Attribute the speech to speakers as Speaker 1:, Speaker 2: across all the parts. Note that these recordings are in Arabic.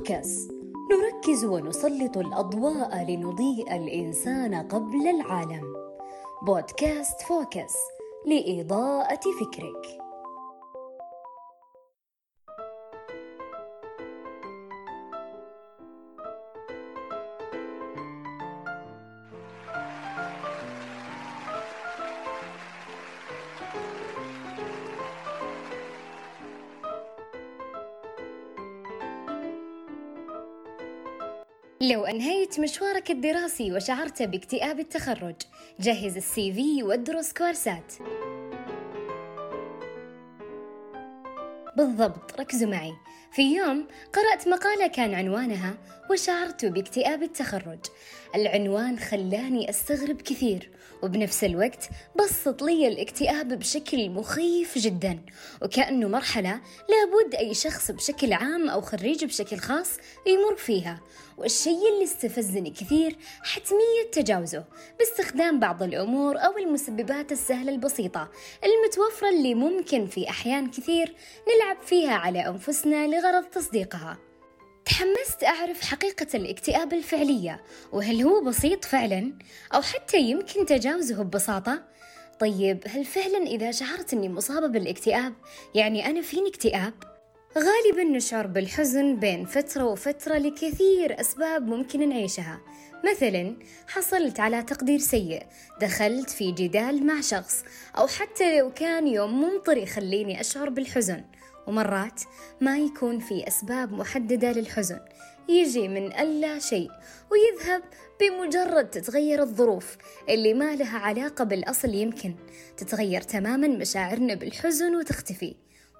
Speaker 1: Focus نركز ونسلط الأضواء لنضيء الإنسان قبل العالم. بودكاست Focus لإضاءة فكرك. أنهيت مشوارك الدراسي وشعرت باكتئاب التخرج. جهز السي في وادرس كورسات. بالضبط ركزوا معي. في يوم قرأت مقالة كان عنوانها وشعرت باكتئاب التخرج العنوان خلاني أستغرب كثير وبنفس الوقت بسط لي الاكتئاب بشكل مخيف جدا وكأنه مرحلة لابد أي شخص بشكل عام أو خريج بشكل خاص يمر فيها. والشيء اللي استفزني كثير حتمية تجاوزه باستخدام بعض الأمور أو المسببات السهلة البسيطة المتوفرة اللي ممكن في أحيان كثير نلعب فيها على أنفسنا لغرض تصديقها تحمست أعرف حقيقة الاكتئاب الفعلية وهل هو بسيط فعلا أو حتى يمكن تجاوزه ببساطة؟ طيب هل فعلا إذا شعرت أني مصابة بالاكتئاب يعني أنا فيني اكتئاب؟ غالبا نشعر بالحزن بين فترة وفترة لكثير أسباب ممكن نعيشها. مثلا حصلت على تقدير سيء دخلت في جدال مع شخص أو حتى لو كان يوم ممطر يخليني أشعر بالحزن. ومرات ما يكون في أسباب محددة للحزن. يجي من ألا شيء ويذهب بمجرد تتغير الظروف اللي ما لها علاقة بالأصل يمكن. تتغير تماما مشاعرنا بالحزن وتختفي.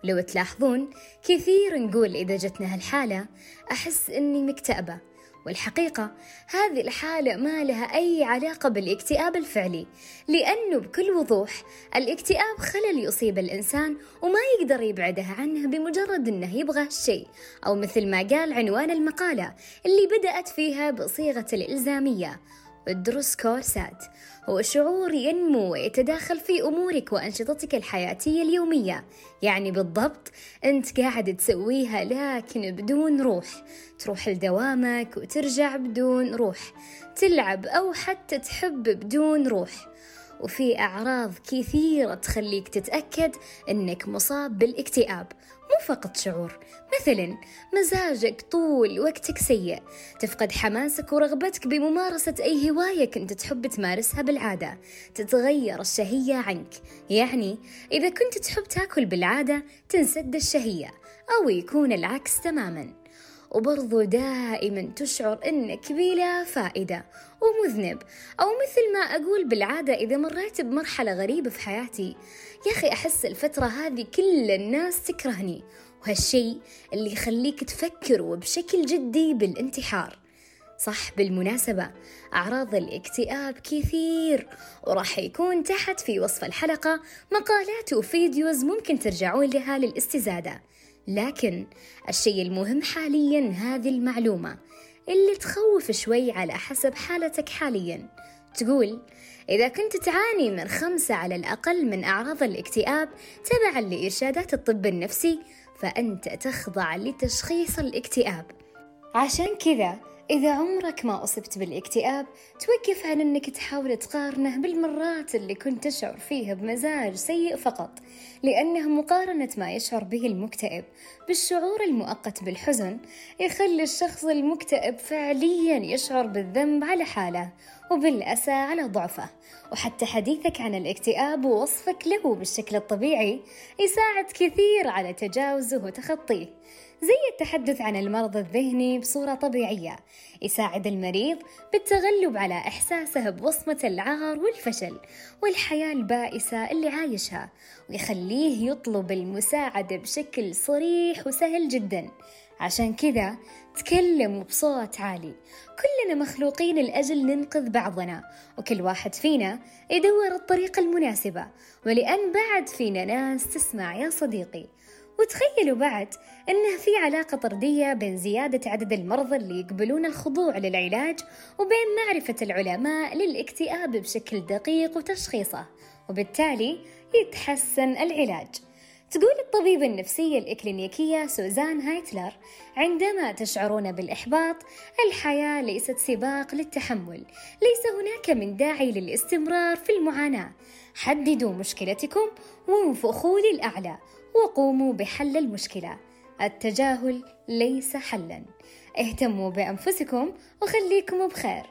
Speaker 1: لو تلاحظون كثير نقول إذا جتنا هالحالة أحس إني مكتئبة. والحقيقة هذه الحالة ما لها أي علاقة بالاكتئاب الفعلي لأنه بكل وضوح الاكتئاب خلل يصيب الإنسان وما يقدر يبعده عنه بمجرد أنه يبغى الشيء أو مثل ما قال عنوان المقالة اللي بدأت فيها بصيغة الإلزامية. ادرس كورسات. هو شعور ينمو ويتداخل في أمورك وأنشطتك الحياتية اليومية. يعني بالضبط أنت قاعد تسويها لكن بدون روح. تروح لدوامك وترجع بدون روح. تلعب أو حتى تحب بدون روح. وفي أعراض كثيرة تخليك تتأكد أنك مصاب بالاكتئاب مو فقط شعور. مثلا مزاجك طول وقتك سيء. تفقد حماسك ورغبتك بممارسة أي هواية كنت تحب تمارسها بالعادة. تتغير الشهية عنك. يعني إذا كنت تحب تاكل بالعادة تنسد الشهية أو يكون العكس تماماً. وبرضو دائما تشعر انك بلا فائدة ومذنب. أو مثل ما أقول بالعادة إذا مريت بمرحلة غريبة في حياتي يا أخي أحس الفترة هذه كل الناس تكرهني. وهالشي اللي يخليك تفكر وبشكل جدي بالانتحار. صح بالمناسبة أعراض الاكتئاب كثير وراح يكون تحت في وصف الحلقة مقالات وفيديوز ممكن ترجعون لها للاستزادة. لكن الشيء المهم حاليا هذه المعلومة اللي تخوف شوي على حسب حالتك حاليا. تقول إذا كنت تعاني من خمسة على الأقل من أعراض الاكتئاب تبعا لإرشادات الطب النفسي فأنت تخضع لتشخيص الاكتئاب. عشان كذا إذا عمرك ما أصبت بالاكتئاب توقف عن أنك تحاول تقارنه بالمرات اللي كنت تشعر فيها بمزاج سيء فقط لأنه مقارنة ما يشعر به المكتئب بالشعور المؤقت بالحزن يخلي الشخص المكتئب فعليا يشعر بالذنب على حاله وبالأسى على ضعفه. وحتى حديثك عن الاكتئاب ووصفك له بالشكل الطبيعي يساعد كثير على تجاوزه وتخطيه. زي التحدث عن المرض الذهني بصورة طبيعية يساعد المريض بالتغلب على إحساسه بوصمة العار والفشل والحياة البائسة اللي عايشها ويخليه يطلب المساعدة بشكل صريح وسهل جدا. عشان كذا تكلم بصوت عالي. كلنا مخلوقين لأجل ننقذ بعضنا وكل واحد فينا يدور الطريقة المناسبة ولأن بعد فينا ناس تسمع يا صديقي. وتخيلوا بعد أنه في علاقة طردية بين زيادة عدد المرضى اللي يقبلون الخضوع للعلاج وبين معرفة العلماء للاكتئاب بشكل دقيق وتشخيصه وبالتالي يتحسن العلاج. تقول الطبيبة النفسية الإكلينيكية سوزان هايتلر عندما تشعرون بالإحباط الحياة ليست سباق للتحمل ليس هناك من داعي للاستمرار في المعاناة. حددوا مشكلتكم وانفخوا للأعلى. وقوموا بحل المشكلة. التجاهل ليس حلا. اهتموا بأنفسكم وخليكم بخير.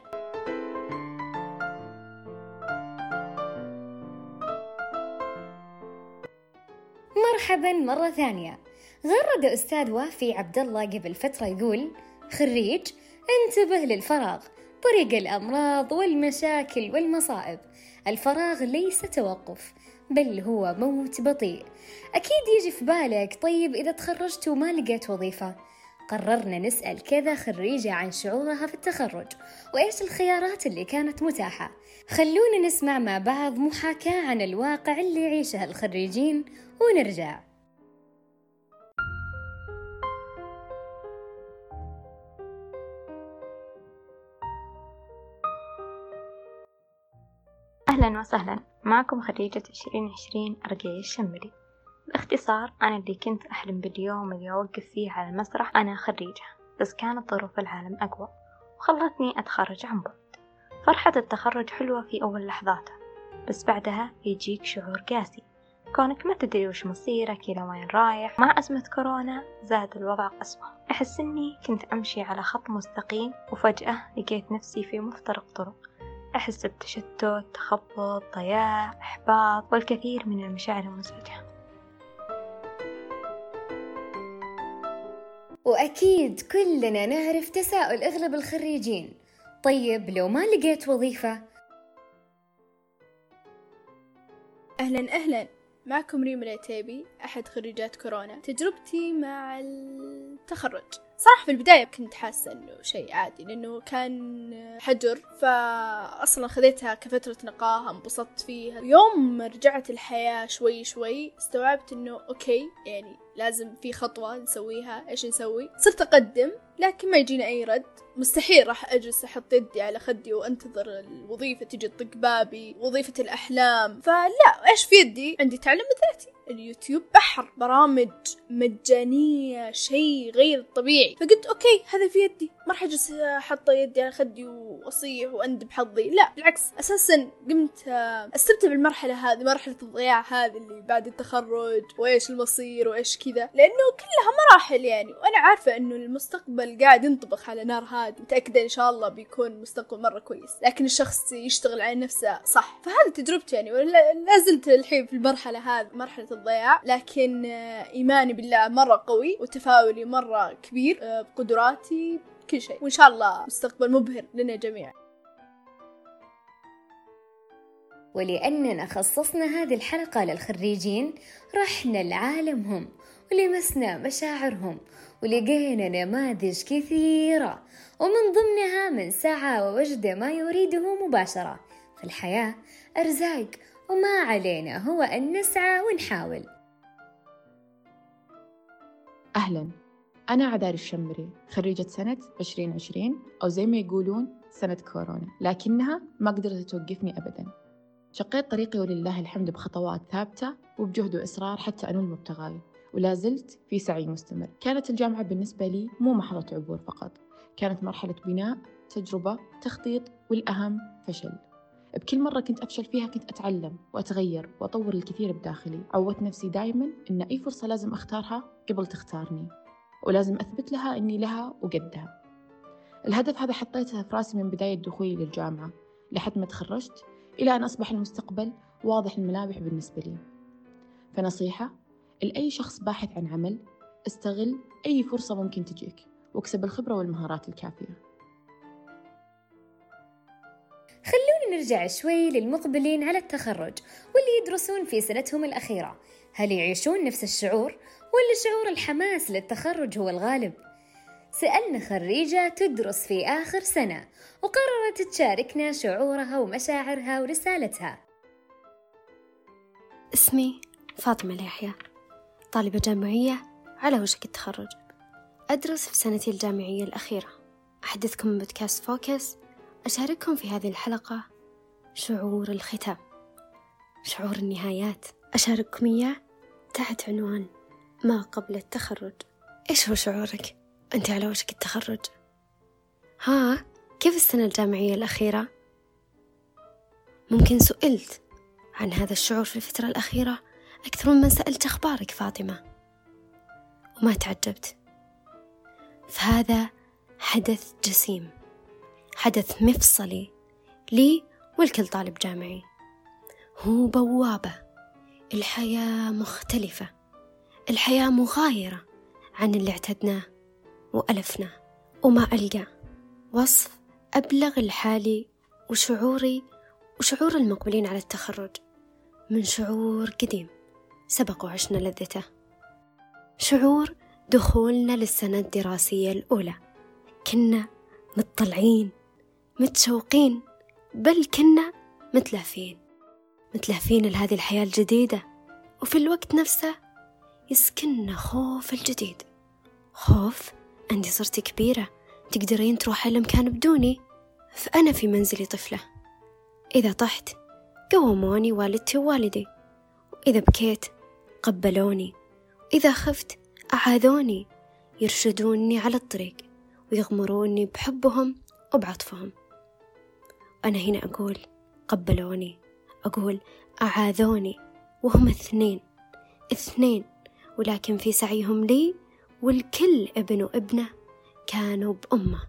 Speaker 1: مرحبا مرة ثانية. غرد أستاذ وافي عبد الله قبل فترة يقول خريج انتبه للفراغ. طريق الأمراض والمشاكل والمصائب. الفراغ ليس توقف. بل هو موت بطيء. أكيد يجي في بالك طيب إذا تخرجت وما لقيت وظيفة. قررنا نسأل كذا خريجة عن شعورها في التخرج. وإيش الخيارات اللي كانت متاحة؟ خلونا نسمع مع بعض محاكاة عن الواقع اللي يعيشه الخريجين ونرجع.
Speaker 2: أهلا وسهلا. معكم خريجة عشرين عشرين أرقية الشمري باختصار أنا اللي كنت أحلم باليوم اللي أوقف فيه على المسرح أنا خريجة بس كانت ظروف العالم أقوى وخلتني أتخرج عن بعد. فرحة التخرج حلوة في أول لحظاتها. بس بعدها يجيك شعور قاسي. كونك ما تدري وش مصيرك إلى وين رايح. مع أزمة كورونا زاد الوضع أسوأ. أحس إني كنت أمشي على خط مستقيم وفجأة لقيت نفسي في مفترق طرق. أحس بتشتت تخبط ضياع إحباط والكثير من المشاعر المزعجة.
Speaker 1: وأكيد كلنا نعرف تساؤل أغلب الخريجين. طيب لو ما لقيت وظيفة؟
Speaker 3: أهلا أهلا. معكم ريم العتيبي أحد خريجات كورونا. تجربتي مع التخرج. صراحة في البداية كنت حاسة إنه شيء عادي لأنه كان حجر فأصلا خذيتها كفترة نقاهة انبسطت فيها. يوم رجعت الحياة شوي شوي استوعبت إنه أوكي يعني لازم في خطوة نسويها. إيش نسوي؟ صرت أقدم لكن ما يجينا أي رد. مستحيل راح أجلس أحط يدي على خدي وأنتظر الوظيفة تجي تطق بابي وظيفة الأحلام. فلا إيش في يدي؟ عندي تعلم ذاتي. اليوتيوب بحر برامج مجانية شيء غير طبيعي. فقلت أوكي هذا في يدي. ما راح أجلس أحط يدي على خدي وأصيح وأندب حظي. لا بالعكس. أساسا قمت أستمتع بالمرحلة هذه مرحلة الضياع هذه اللي بعد التخرج وإيش المصير وإيش كذا لأنه كلها مراحل يعني. وأنا عارفة إنه المستقبل قاعد ينطبخ على نار هادي. متأكدة إن شاء الله بيكون مستقبل مرة كويس. لكن الشخص يشتغل على نفسه صح. فهذه تجربتي يعني. ولا زلت الحين في المرحلة هذه مرحلة الضياع. لكن إيماني بالله مرة قوي وتفاؤلي مرة كبير بقدراتي كل شيء. وإن شاء الله مستقبل مبهر لنا جميعا.
Speaker 1: ولأننا خصصنا هذه الحلقة للخريجين رحنا لعالمهم. ولمسنا مشاعرهم ولقينا نماذج كثيرة. ومن ضمنها من سعى ووجد ما يريده مباشرة. في الحياة أرزاق وما علينا هو أن نسعى ونحاول.
Speaker 4: أهلا. أنا عدار الشمري خريجة سنة 2020 أو زي ما يقولون سنة كورونا لكنها ما قدرت توقفني أبدا. شقيت طريقي ولله الحمد بخطوات ثابتة وبجهد وإصرار حتى أنول مبتغاي ولا زلت في سعي مستمر. كانت الجامعة بالنسبة لي مو محطة عبور فقط. كانت مرحلة بناء تجربة تخطيط والأهم فشل. بكل مرة كنت أفشل فيها كنت أتعلم وأتغير وأطور الكثير بداخلي. عودت نفسي دايما أن أي فرصة لازم أختارها قبل تختارني ولازم أثبت لها أني لها وقدها. الهدف هذا حطيته في راسي من بداية دخولي للجامعة لحد ما تخرجت إلى أن أصبح المستقبل واضح الملامح بالنسبة لي. فنصيحة لأي شخص باحث عن عمل استغل أي فرصة ممكن تجيك واكسب الخبرة والمهارات الكافية.
Speaker 1: خلونا نرجع شوي للمقبلين على التخرج واللي يدرسون في سنتهم الأخيرة. هل يعيشون نفس الشعور ولا شعور الحماس للتخرج هو الغالب؟ سألنا خريجة تدرس في آخر سنة وقررت تشاركنا شعورها ومشاعرها ورسالتها.
Speaker 5: اسمي فاطمة اليحيى. طالبة جامعية على وشك التخرج. أدرس في سنتي الجامعية الأخيرة. أحدثكم بودكاست فوكس. أشارككم في هذه الحلقة شعور الختام. شعور النهايات. أشارككم إياه تحت عنوان ما قبل التخرج. إيش هو شعورك؟ أنت على وشك التخرج. ها كيف السنة الجامعية الأخيرة؟ ممكن سئلت عن هذا الشعور في الفترة الأخيرة؟ أكثر ممن سألت أخبارك فاطمة. وما تعجبت. فهذا حدث جسيم. حدث مفصلي لي ولكل طالب جامعي. هو بوابة. الحياة مختلفة. الحياة مغايرة عن اللي اعتدناه وألفناه. وما ألقى وصف أبلغ الحالي وشعوري وشعور المقبلين على التخرج من شعور قديم. سبق وعشنا لذته. شعور دخولنا للسنة الدراسية الأولى. كنا متطلعين متشوقين بل كنا متلهفين. متلهفين لهذه الحياة الجديدة. وفي الوقت نفسه يسكننا خوف الجديد. خوف أني صرت كبيرة. تقدرين تروح المكان بدوني؟ فأنا في منزلي طفلة. إذا طحت قوموني والدتي ووالدي. وإذا بكيت قبلوني. إذا خفت أعاذوني. يرشدوني على الطريق ويغمروني بحبهم وبعطفهم. أنا هنا أقول قبلوني. أقول أعاذوني. وهم اثنين. اثنين. ولكن في سعيهم لي والكل ابن وابنة كانوا بأمة.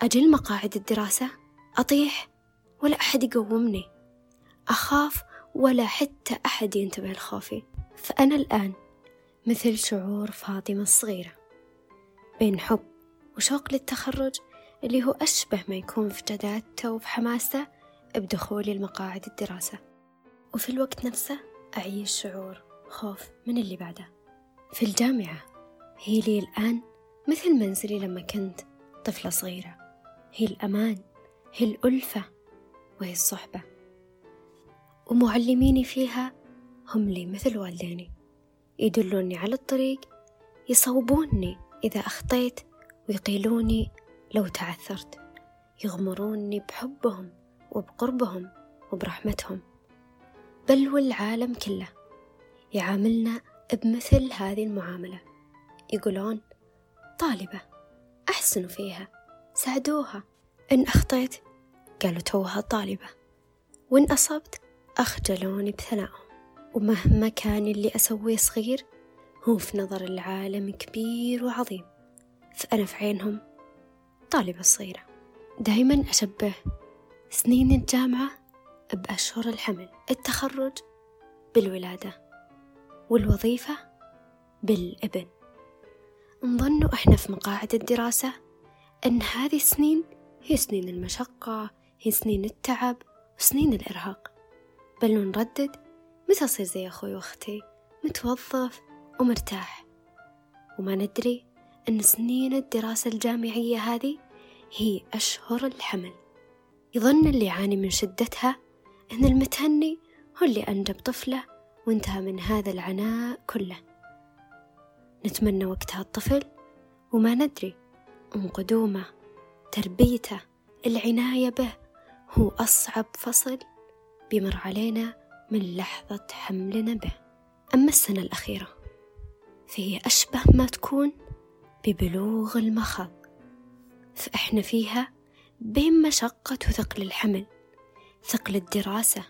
Speaker 5: أجل مقاعد الدراسة؟ أطيح؟ ولا أحد يقومني. أخاف ولا حتى أحد ينتبه لخوفي. فأنا الآن مثل شعور فاطمة الصغيرة بين حب وشوق للتخرج اللي هو أشبه ما يكون في جدادته وفي حماسته بدخولي المقاعد الدراسة. وفي الوقت نفسه أعيش شعور خوف من اللي بعده. في الجامعة هي لي الآن مثل منزلي لما كنت طفلة صغيرة. هي الأمان هي الألفة وهي الصحبة. ومعلميني فيها هم لي مثل والديني يدلوني على الطريق يصوبوني إذا أخطيت ويقيلوني لو تعثرت. يغمروني بحبهم وبقربهم وبرحمتهم. بل والعالم كله يعاملنا بمثل هذه المعاملة. يقولون طالبة أحسنوا فيها ساعدوها إن أخطيت قالوا توها طالبة. وإن أصبت أخجلوني بثنائهم ومهما كان اللي أسويه صغير هو في نظر العالم كبير وعظيم. فأنا في عينهم طالبة صغيرة دايما أشبه سنين الجامعة بأشهر الحمل. التخرج بالولادة والوظيفة بالابن. نظن إحنا في مقاعد الدراسة أن هذه السنين هي سنين المشقة هي سنين التعب وسنين الإرهاق. بل نردد متى أصير زي أخوي وأختي؟ متوظف ومرتاح. وما ندري أن سنين الدراسة الجامعية هذه هي أشهر الحمل. يظن اللي يعاني من شدتها أن المتهني هو اللي أنجب طفله وانتهى من هذا العناء كله. نتمنى وقتها الطفل وما ندري أن قدومه تربيته العناية به هو أصعب فصل بمر علينا من لحظة حملنا به. أما السنة الأخيرة فهي أشبه ما تكون ببلوغ المخض فإحنا فيها بين مشقة وثقل الحمل ثقل الدراسة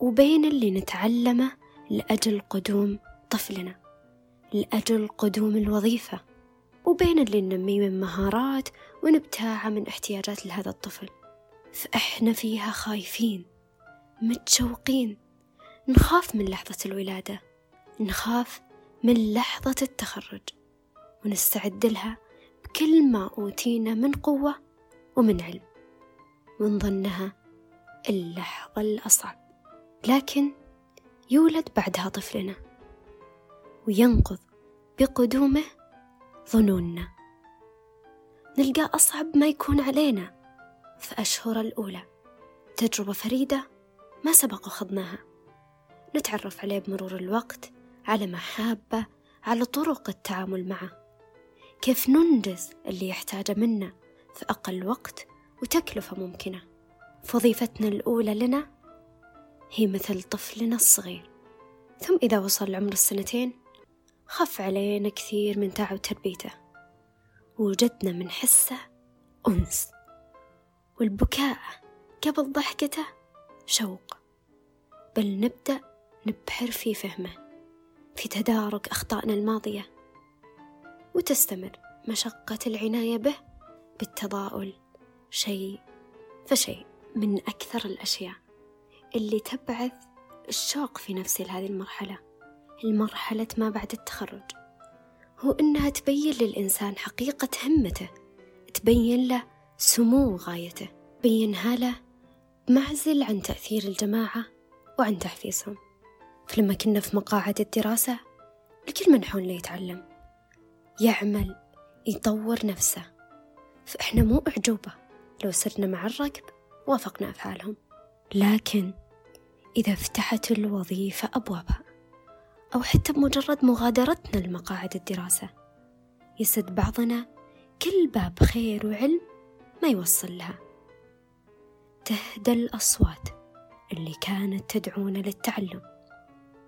Speaker 5: وبين اللي نتعلمه لأجل قدوم طفلنا لأجل قدوم الوظيفة وبين اللي ننميه من مهارات ونبتاعه من احتياجات لهذا الطفل. فإحنا فيها خايفين متشوقين نخاف من لحظة الولادة. نخاف من لحظة التخرج. ونستعد لها بكل ما أوتينا من قوة ومن علم. ونظنها اللحظة الأصعب. لكن يولد بعدها طفلنا. وينقض بقدومه ظنوننا. نلقى أصعب ما يكون علينا في أشهر الأولى. تجربة فريدة ما سبق وخضناها نتعرف عليه بمرور الوقت على محابة على طرق التعامل معه. كيف ننجز اللي يحتاجه منا في أقل وقت وتكلفة ممكنة. فوظيفتنا الأولى لنا هي مثل طفلنا الصغير. ثم إذا وصل عمر السنتين خف علينا كثير من تعب تربيته. ووجدنا من حسه أنس. والبكاء قبل ضحكته شوق. بل نبدأ نبحر في فهمه في تدارك أخطائنا الماضية وتستمر مشقة العناية به بالتضاؤل شيء فشيء من أكثر الأشياء اللي تبعث الشوق في نفسي لهذه المرحلة المرحلة ما بعد التخرج. هو إنها تبين للإنسان حقيقة همته تبين له سمو غايته بينها له معزل عن تأثير الجماعة وعن تحفيزهم. فلما كنا في مقاعد الدراسة الكل منحون ليتعلم يعمل يطور نفسه. فإحنا مو أعجوبة لو سرنا مع الركب وافقنا أفعالهم. لكن إذا فتحت الوظيفة أبوابها أو حتى بمجرد مغادرتنا لمقاعد الدراسة يسد بعضنا كل باب خير وعلم ما يوصل لها. تهدى الأصوات اللي كانت تدعونا للتعلم.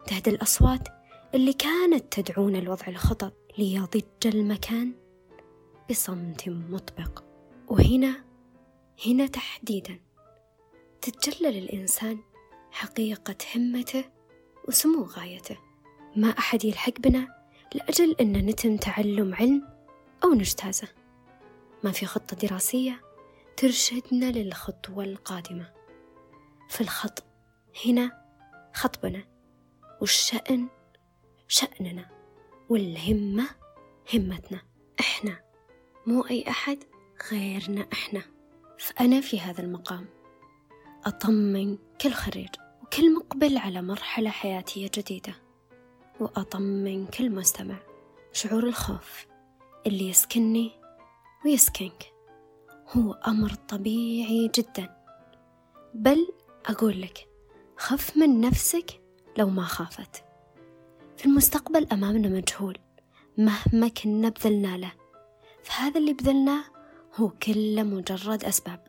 Speaker 5: تهدى الأصوات اللي كانت تدعونا لوضع الخطط ليضج المكان بصمت مطبق. وهنا هنا تحديدا تتجلى للإنسان حقيقة همته وسمو غايته. ما أحد يلحق بنا لأجل أن نتم تعلم علم أو نجتازه. ما في خطة دراسية ترشدنا للخطوة القادمة. فالخط هنا خطبنا. والشأن شأننا والهمة همتنا إحنا. مو أي أحد غيرنا إحنا. فأنا في هذا المقام أطمن كل خريج وكل مقبل على مرحلة حياتية جديدة. وأطمن كل مستمع شعور الخوف اللي يسكنني ويسكنك. هو أمر طبيعي جدا. بل أقول لك خف من نفسك لو ما خافت. في المستقبل أمامنا مجهول. مهما كنا بذلنا له. فهذا اللي بذلناه هو كله مجرد أسباب.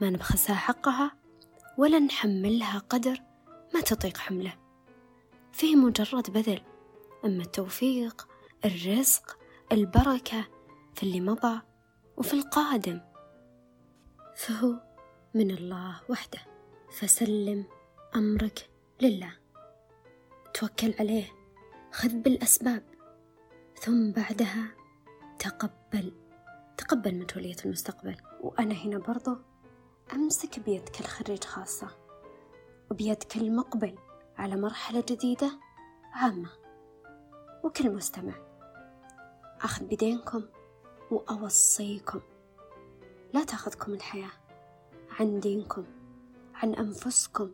Speaker 5: ما نبخسها حقها ولا نحملها قدر ما تطيق حمله. فيه مجرد بذل. أما التوفيق الرزق البركة في اللي مضى وفي القادم. فهو من الله وحده. فسلم أمرك لله. توكل عليه خذ بالأسباب. ثم بعدها تقبل تقبل مسؤولية المستقبل. وأنا هنا برضو أمسك بيد كل خريج خاصة وبيد كل مقبل على مرحلة جديدة عامة. وكل مستمع أخذ بيدينكم وأوصيكم. لا تأخذكم الحياة عن دينكم عن أنفسكم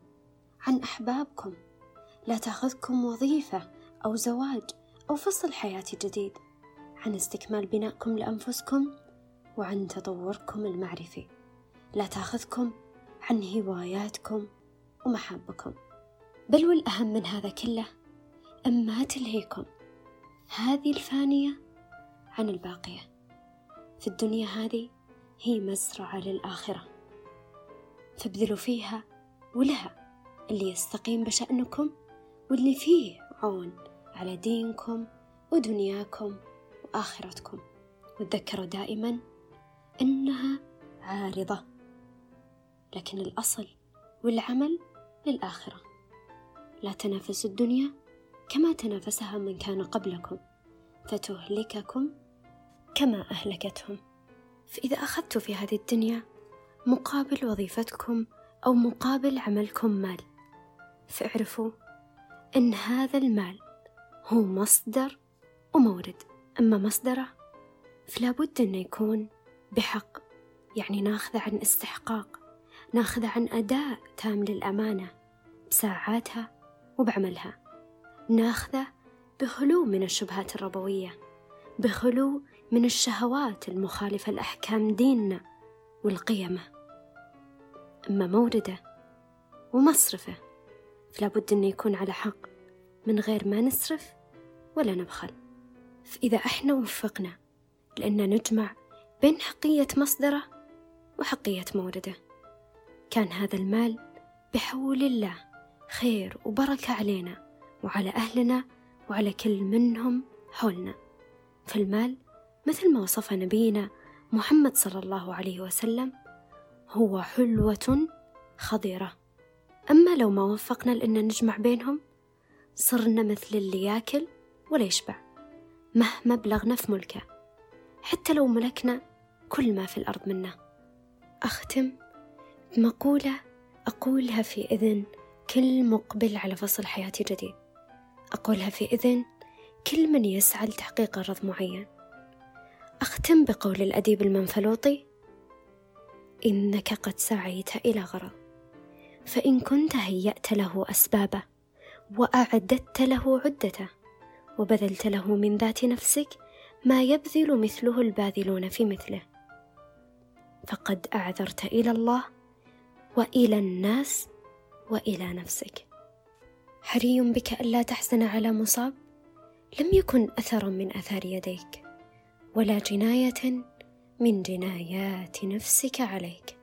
Speaker 5: عن أحبابكم. لا تأخذكم وظيفة أو زواج أو فصل حياتي جديد عن استكمال بنائكم لأنفسكم وعن تطوركم المعرفي. لا تأخذكم عن هواياتكم ومحابكم بل والأهم من هذا كله أن ما تلهيكم هذه الفانية عن الباقية. في الدنيا هذه هي مزرعة للآخرة. فابذلوا فيها ولها اللي يستقيم بشأنكم واللي فيه عون على دينكم ودنياكم وآخرتكم. وتذكروا دائما إنها عارضة لكن الأصل والعمل للآخرة. لا تنافسوا الدنيا كما تنافسها من كان قبلكم فتهلككم كما أهلكتهم. فإذا أخذتوا في هذه الدنيا مقابل وظيفتكم أو مقابل عملكم مال فاعرفوا أن هذا المال هو مصدر ومورد. أما مصدره فلا بد أنه يكون بحق يعني ناخذه عن استحقاق ناخذه عن أداء تام للأمانة بساعاتها وبعملها. ناخذه بخلو من الشبهات الربوية بخلو من الشهوات المخالفة لأحكام ديننا والقيمة. أما مورده ومصرفه فلا بد أنه يكون على حق. من غير ما نسرف ولا نبخل. فإذا إحنا وفقنا لأن نجمع بين حقية مصدره وحقية مورده كان هذا المال بحول الله خير وبركة علينا وعلى أهلنا وعلى كل منهم حولنا. فالمال مثل ما وصف نبينا محمد صلى الله عليه وسلم هو حلوة خضرة. أما لو ما وفقنا لأن نجمع بينهم صرنا مثل اللي ياكل ولا يشبع مهما بلغنا في ملكه. حتى لو ملكنا كل ما في الأرض منه أختم بمقولة أقولها في إذن كل مقبل على فصل حياتي جديد أقولها في إذن كل من يسعى لتحقيق غرض معين. أختم بقول الأديب المنفلوطي إنك قد سعيت إلى غرض. فإن كنت هيأت له أسبابه وأعددت له عدته وبذلت له من ذات نفسك ما يبذل مثله الباذلون في مثله. فقد أعذرت إلى الله وإلى الناس وإلى نفسك. حري بك ألا تحزن على مصاب لم يكن أثرا من أثار يديك ولا جناية من جنايات نفسك عليك.